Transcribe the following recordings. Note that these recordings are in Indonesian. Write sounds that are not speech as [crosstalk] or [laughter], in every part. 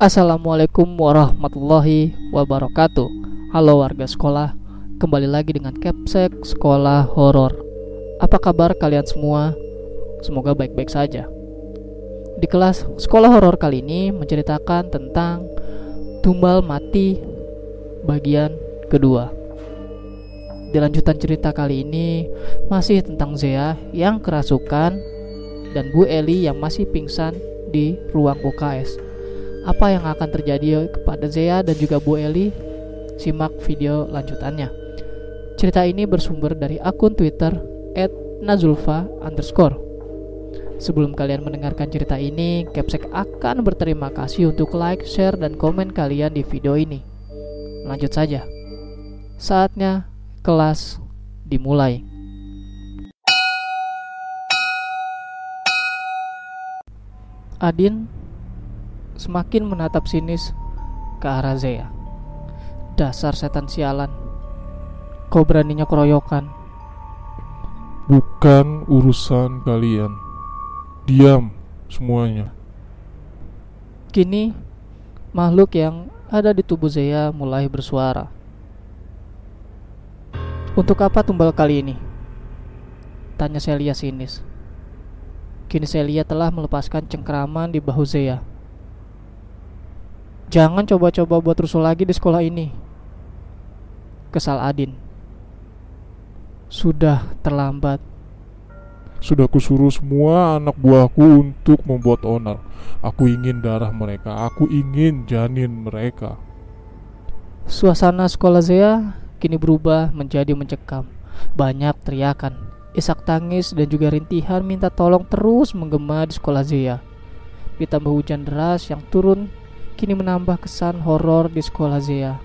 Assalamualaikum warahmatullahi wabarakatuh. Halo warga sekolah Kembali lagi dengan Capsek Sekolah Horor. Apa kabar kalian semua? Semoga baik-baik saja. Di kelas sekolah horor kali ini menceritakan tentang Tumbal Mati bagian kedua. Di lanjutan cerita kali ini Masih tentang Zea yang kerasukan Dan Bu Eli yang masih pingsan di ruang UKS apa yang akan terjadi kepada Zea dan juga Bu Eli? Simak video lanjutannya. Cerita ini bersumber dari akun Twitter @nazulfa underscore. Sebelum kalian mendengarkan cerita ini, Capsek akan berterima kasih untuk like, share, dan komen kalian di video ini. Lanjut saja. Saatnya kelas dimulai. Adin semakin menatap sinis ke arah Zea. Dasar setan sialan. Kau beraninya keroyokan. Bukan urusan kalian. Diam semuanya. Kini makhluk yang ada di tubuh Zea mulai bersuara. Untuk apa tumbal kali ini? Tanya Celia sinis. Kini Celia telah melepaskan cengkraman di bahu Zea. Jangan coba-coba buat rusuh lagi di sekolah ini. Kesal Adin. Sudah terlambat. Sudah kusuruh semua anak buahku untuk membuat onar. Aku ingin darah mereka. Aku ingin janin mereka. Suasana sekolah Zea kini berubah menjadi mencekam. Banyak teriakan, isak tangis dan juga rintihan minta tolong terus menggema di sekolah Zea. Ditambah hujan deras yang turun kini menambah kesan horor di sekolah Zea.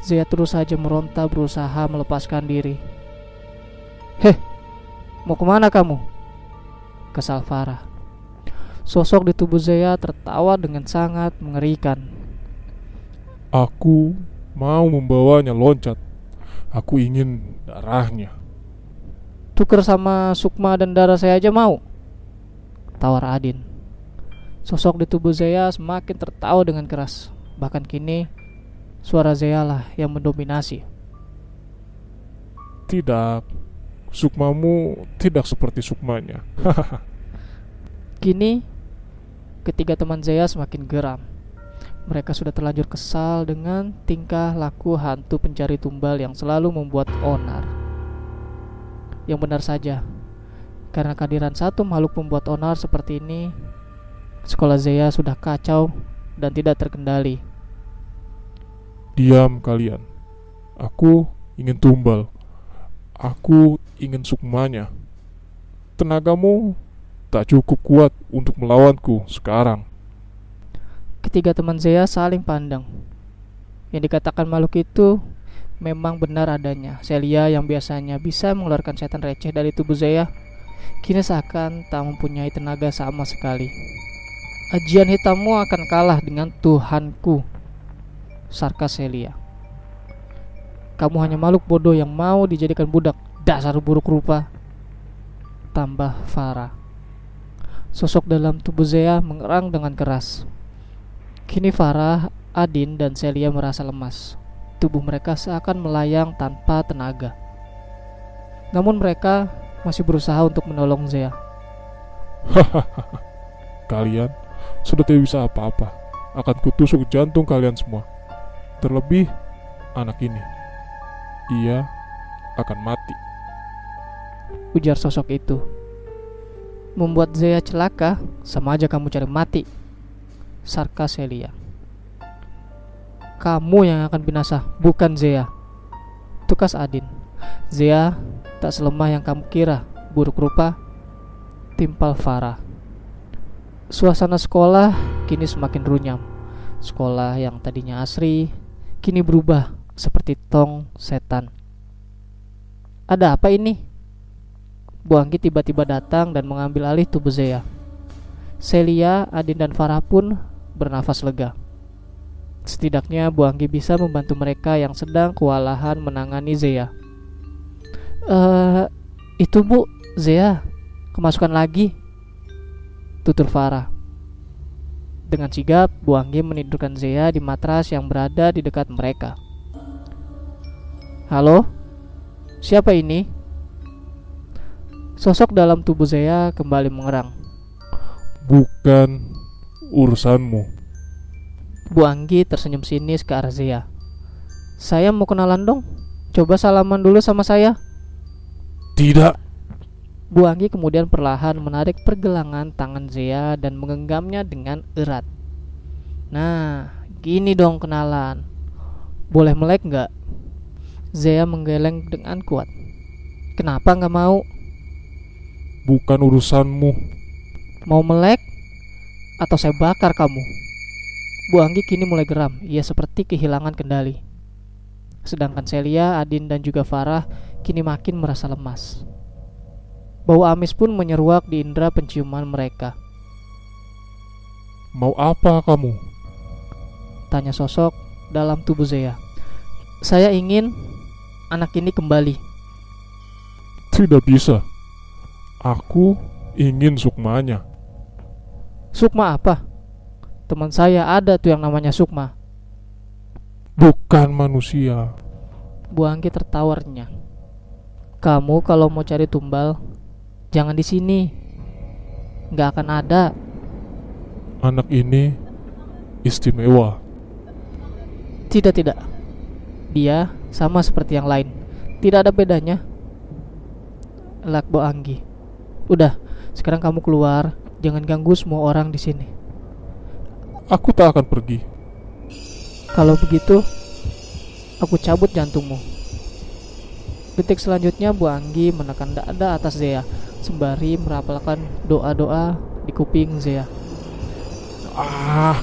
Zea terus saja meronta berusaha melepaskan diri. Heh, mau ke mana kamu? Kesal Farah. Sosok di tubuh Zea tertawa dengan sangat mengerikan. Aku mau membawanya loncat. Aku ingin darahnya. Tuker sama Sukma dan darah saya aja mau. Tawar Adin. Sosok di tubuh Zea semakin tertawa dengan keras. Bahkan kini, suara Zea lah yang mendominasi. Tidak, Sukmamu tidak seperti Sukmanya. [laughs] Kini, ketiga teman Zea semakin geram. Mereka sudah terlanjur kesal dengan tingkah laku hantu pencari tumbal yang selalu membuat onar. Yang benar saja, karena kehadiran satu makhluk pembuat onar seperti ini, sekolah Zea sudah kacau dan tidak terkendali. Diam kalian. Aku ingin tumbal. Aku ingin sukmanya. Tenagamu tak cukup kuat untuk melawanku sekarang. Ketiga teman Zea saling pandang. Yang dikatakan makhluk itu memang benar adanya. Celia yang biasanya bisa mengeluarkan setan receh dari tubuh Zea, kini seakan tak mempunyai tenaga sama sekali. Ajian hitammu akan kalah dengan Tuhanku. Sarkas Celia. Kamu hanya makhluk bodoh yang mau dijadikan budak. Dasar buruk rupa. Tambah Farah. Sosok dalam tubuh Zea mengerang dengan keras. Kini Farah, Adin, dan Celia merasa lemas. Tubuh mereka seakan melayang tanpa tenaga. Namun mereka masih berusaha untuk menolong Zea. Kalian sudah tidak bisa apa-apa. Akan kutusuk jantung kalian semua. Terlebih anak ini. Ia akan mati. Ujar sosok itu. Membuat Zea celaka, sama aja kamu cari mati. Sarkas Celia. Kamu yang akan binasa, bukan Zea. Tukas Adin. Zea tak selemah yang kamu kira, buruk rupa. Timpal Farah. Suasana sekolah kini semakin runyam. Sekolah yang tadinya asri kini berubah seperti tong setan. Ada apa ini? Bu Anggi tiba-tiba datang dan mengambil alih tubuh Zea. Celia, Adin dan Farah pun bernafas lega. Setidaknya Bu Anggi bisa membantu mereka yang sedang kewalahan menangani Zea. Eh, itu Bu, Zea, kemasukan lagi. Tutur Farah. Dengan sigap, Bu Anggi menidurkan Zea di matras yang berada di dekat mereka. Halo? Siapa ini? Sosok dalam tubuh Zea kembali mengerang. Bukan urusanmu. Bu Anggi tersenyum sinis ke arah Zea. Saya mau kenalan dong. Coba salaman dulu sama saya. Tidak. Bu Anggi kemudian perlahan menarik pergelangan tangan Zea dan menggenggamnya dengan erat. Nah, gini dong kenalan. Boleh melek nggak? Zea menggeleng dengan kuat. Kenapa nggak mau? Bukan urusanmu. Mau melek? Atau saya bakar kamu? Bu Anggi kini mulai geram. Ia seperti kehilangan kendali. Sedangkan Celia, Adin, dan juga Farah kini makin merasa lemas. Bau amis pun menyeruak di indera penciuman mereka. Mau apa kamu? Tanya sosok dalam tubuh Zea. Saya ingin anak ini kembali. Tidak bisa. Aku ingin Sukmanya. Sukma apa? Teman saya ada tuh yang namanya Sukma. Bukan manusia. Bu Anggi tertawarnya. Kamu kalau mau cari tumbal, Jangan di sini. Nggak akan ada. Anak ini istimewa. Tidak, tidak. Dia sama seperti yang lain. Tidak ada bedanya. Lakbo Anggi. Udah, sekarang kamu keluar. Jangan ganggu semua orang di sini. Aku tak akan pergi. Kalau begitu, aku cabut jantungmu. Detik selanjutnya Bu Anggi menekan dada atas Zea sembari merapalkan doa-doa di kuping Zea. Ah,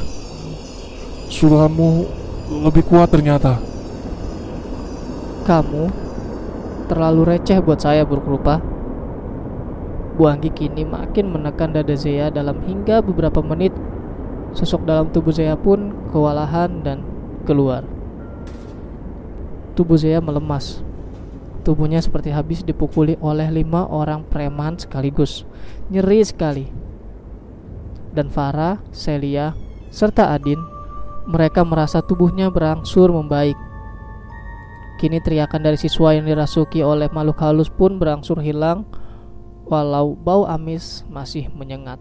suramu lebih kuat ternyata. Kamu terlalu receh buat saya buruk rupa. Bu Anggi kini makin menekan dada Zea dalam hingga beberapa menit Sosok dalam tubuh Zea pun kewalahan dan keluar Tubuh Zea melemas Tubuhnya seperti habis dipukuli oleh lima orang preman sekaligus. Nyeri sekali. Dan Farah, Celia, serta Adin, mereka merasa tubuhnya berangsur membaik. Kini teriakan dari siswa yang dirasuki oleh makhluk halus pun berangsur hilang, walau bau amis masih menyengat.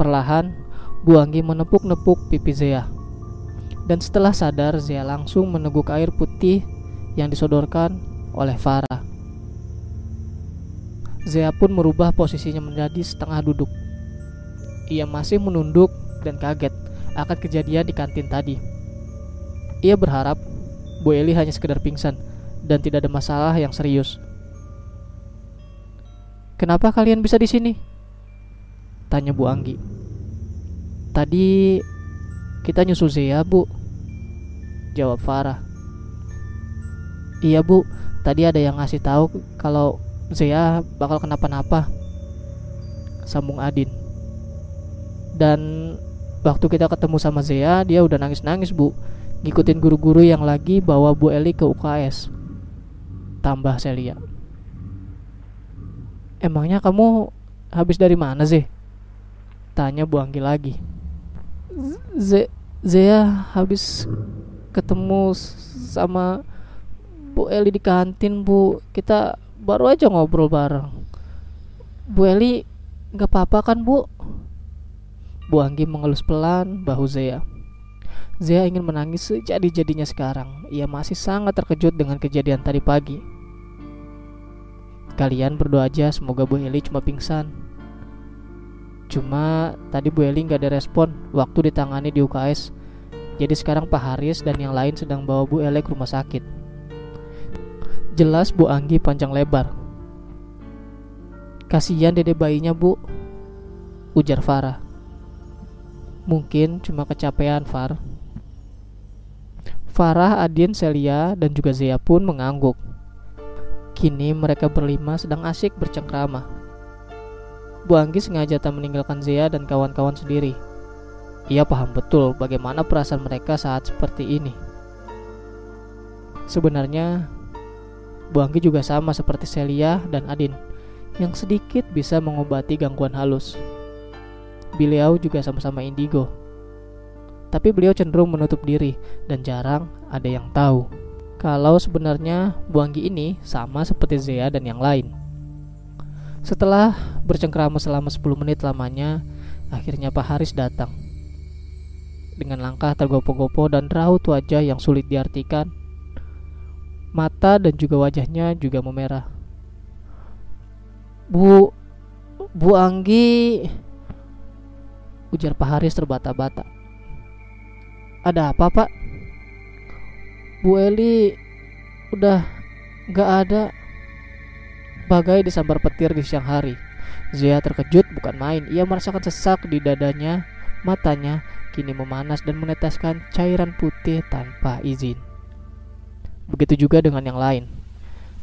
Perlahan, Bu Anggi menepuk-nepuk pipi Zea. Dan setelah sadar, Zea langsung meneguk air putih yang disodorkan oleh Farah. Zea pun merubah posisinya menjadi setengah duduk. Ia masih menunduk dan kaget akan kejadian di kantin tadi. Ia berharap Bu Eli hanya sekedar pingsan dan tidak ada masalah yang serius. Kenapa kalian bisa di sini? Tanya Bu Anggi. Tadi kita nyusul Zea, Bu. Jawab Farah. Iya bu, tadi ada yang ngasih tahu kalau Zea bakal kenapa-napa. Sambung Adin. Dan waktu kita ketemu sama Zea, dia udah nangis-nangis bu, ngikutin guru-guru yang lagi bawa Bu Eli ke UKS. Tambah Celia. Emangnya kamu habis dari mana sih? Tanya Bu Anggi lagi. Z Zea habis ketemu sama Bu Eli di kantin bu. Kita baru aja ngobrol bareng. Bu Eli nggak apa-apa kan bu? Bu Anggi mengelus pelan bahu Zea. Zea ingin menangis sejadi-jadinya sekarang. Ia masih sangat terkejut dengan kejadian tadi pagi. Kalian berdoa aja semoga Bu Eli cuma pingsan. Cuma tadi Bu Eli nggak ada respon. Waktu ditangani di UKS Jadi sekarang Pak Haris dan yang lain sedang bawa Bu Eli ke rumah sakit Jelas Bu Anggi panjang lebar. Kasihan dede bayinya bu, ujar Farah. Mungkin cuma kecapean Far. Farah, Adin, Celia, dan juga Zia pun mengangguk. Kini mereka berlima sedang asyik bercengkrama. Bu Anggi sengaja tak meninggalkan Zia dan kawan-kawan sendiri. Ia paham betul bagaimana perasaan mereka saat seperti ini. Sebenarnya Bu Anggi juga sama seperti Celia dan Adin yang sedikit bisa mengobati gangguan halus. beliau juga sama-sama indigo. Tapi beliau cenderung menutup diri dan jarang ada yang tahu kalau sebenarnya Bu Anggi ini sama seperti Zea dan yang lain. Setelah bercengkrama selama 10 menit lamanya, akhirnya Pak Haris datang. Dengan langkah tergopoh-gopoh dan raut wajah yang sulit diartikan, mata dan juga wajahnya juga memerah. Bu, Bu Anggi, ujar Pak Haris terbata-bata. Ada apa Pak? Bu Eli udah gak ada bagai disambar petir di siang hari. Zia terkejut bukan main. Ia merasakan sesak di dadanya. Matanya kini memanas dan meneteskan cairan putih tanpa izin. Begitu juga dengan yang lain.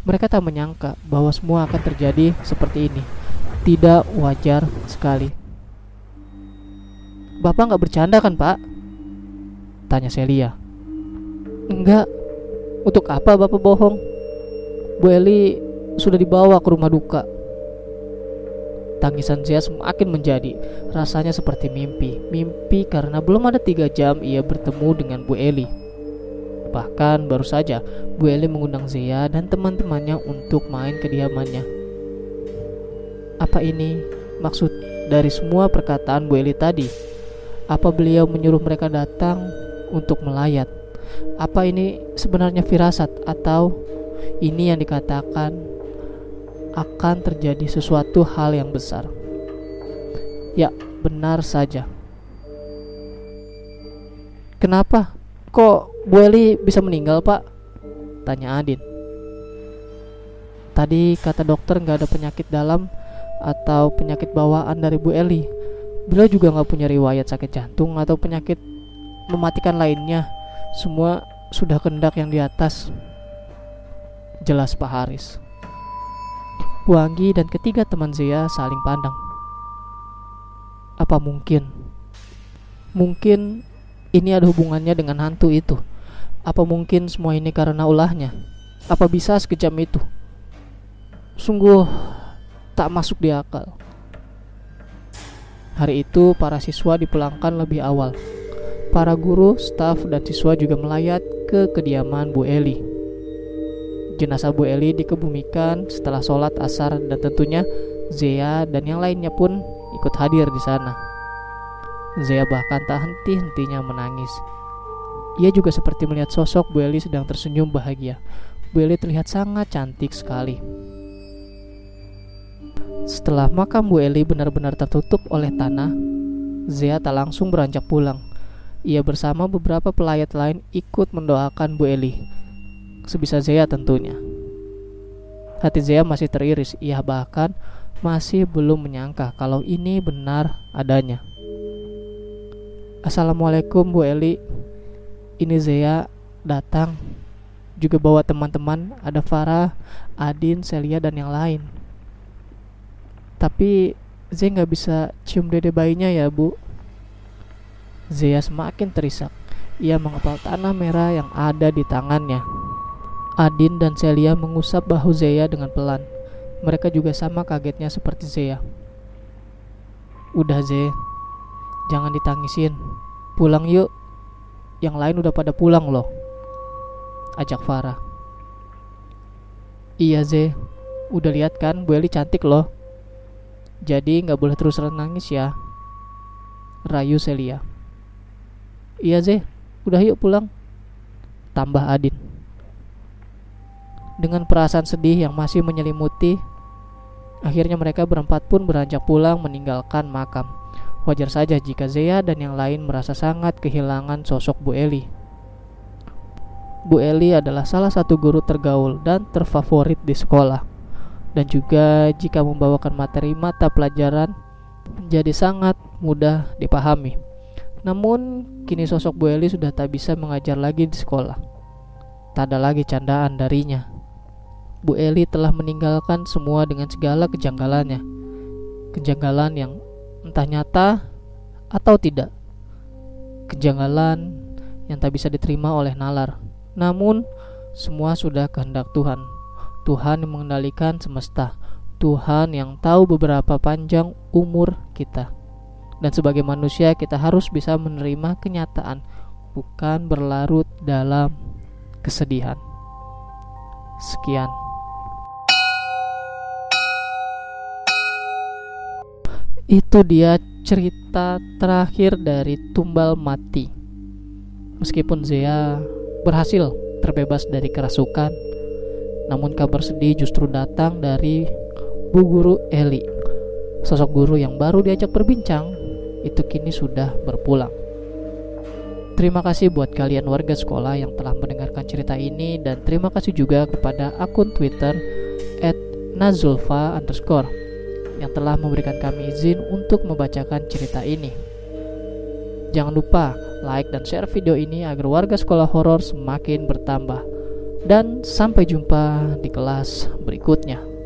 Mereka tak menyangka bahwa semua akan terjadi seperti ini. Tidak wajar sekali. Bapak nggak bercanda kan, Pak? Tanya Celia. Enggak. Untuk apa Bapak bohong? Bu Eli sudah dibawa ke rumah duka. Tangisan Zia semakin menjadi rasanya seperti mimpi. Mimpi karena belum ada tiga jam ia bertemu dengan Bu Eli. Bahkan baru saja Bu Eli mengundang Zia dan teman-temannya untuk main ke diamannya. Apa ini maksud dari semua perkataan Bu Eli tadi? Apa beliau menyuruh mereka datang untuk melayat? Apa ini sebenarnya firasat atau ini yang dikatakan akan terjadi sesuatu hal yang besar. Ya, benar saja. Kenapa? Kok Bu Eli bisa meninggal, Pak? Tanya Adin. Tadi kata dokter nggak ada penyakit dalam atau penyakit bawaan dari Bu Eli. Beliau juga nggak punya riwayat sakit jantung atau penyakit mematikan lainnya. Semua sudah kendak yang di atas. Jelas Pak Haris. Wangi dan ketiga teman Zia saling pandang. Apa mungkin? Mungkin ini ada hubungannya dengan hantu itu. Apa mungkin semua ini karena ulahnya? Apa bisa sekejam itu? Sungguh tak masuk di akal. Hari itu para siswa dipulangkan lebih awal. Para guru, staf, dan siswa juga melayat ke kediaman Bu Eli. Jenazah Bu Eli dikebumikan setelah sholat asar dan tentunya Zea dan yang lainnya pun ikut hadir di sana. Zea bahkan tak henti-hentinya menangis. Ia juga seperti melihat sosok Bu Eli sedang tersenyum bahagia. Bu Eli terlihat sangat cantik sekali. Setelah makam Bu Eli benar-benar tertutup oleh tanah, Zea tak langsung beranjak pulang. Ia bersama beberapa pelayat lain ikut mendoakan Bu Eli sebisa Zea tentunya. Hati Zea masih teriris, ia bahkan masih belum menyangka kalau ini benar adanya. Assalamualaikum Bu Eli, ini Zea datang juga bawa teman-teman ada Farah, Adin, Celia dan yang lain. Tapi Zea nggak bisa cium dede bayinya ya Bu. Zea semakin terisak. Ia mengepal tanah merah yang ada di tangannya. Adin dan Celia mengusap bahu Zeya dengan pelan. Mereka juga sama kagetnya seperti Zeya. Udah Ze, jangan ditangisin. Pulang yuk. Yang lain udah pada pulang loh. Ajak Farah. Iya Ze, udah lihat kan Bu Eli cantik loh. Jadi nggak boleh terus nangis ya. Rayu Celia. Iya Ze, udah yuk pulang. Tambah Adin. Dengan perasaan sedih yang masih menyelimuti, akhirnya mereka berempat pun beranjak pulang meninggalkan makam. Wajar saja jika Zea dan yang lain merasa sangat kehilangan sosok Bu Eli. Bu Eli adalah salah satu guru tergaul dan terfavorit di sekolah. Dan juga jika membawakan materi mata pelajaran menjadi sangat mudah dipahami. Namun kini sosok Bu Eli sudah tak bisa mengajar lagi di sekolah. Tak ada lagi candaan darinya. Bu Eli telah meninggalkan semua dengan segala kejanggalannya. Kejanggalan yang entah nyata atau tidak. Kejanggalan yang tak bisa diterima oleh nalar. Namun, semua sudah kehendak Tuhan. Tuhan yang mengendalikan semesta. Tuhan yang tahu beberapa panjang umur kita. Dan sebagai manusia kita harus bisa menerima kenyataan, bukan berlarut dalam kesedihan. Sekian. Itu dia cerita terakhir dari Tumbal Mati. Meskipun Zea berhasil terbebas dari kerasukan, namun kabar sedih justru datang dari Bu Guru Eli. Sosok guru yang baru diajak berbincang itu kini sudah berpulang. Terima kasih buat kalian warga sekolah yang telah mendengarkan cerita ini dan terima kasih juga kepada akun Twitter @nazulfa yang telah memberikan kami izin untuk membacakan cerita ini. Jangan lupa like dan share video ini agar warga sekolah horor semakin bertambah. Dan sampai jumpa di kelas berikutnya.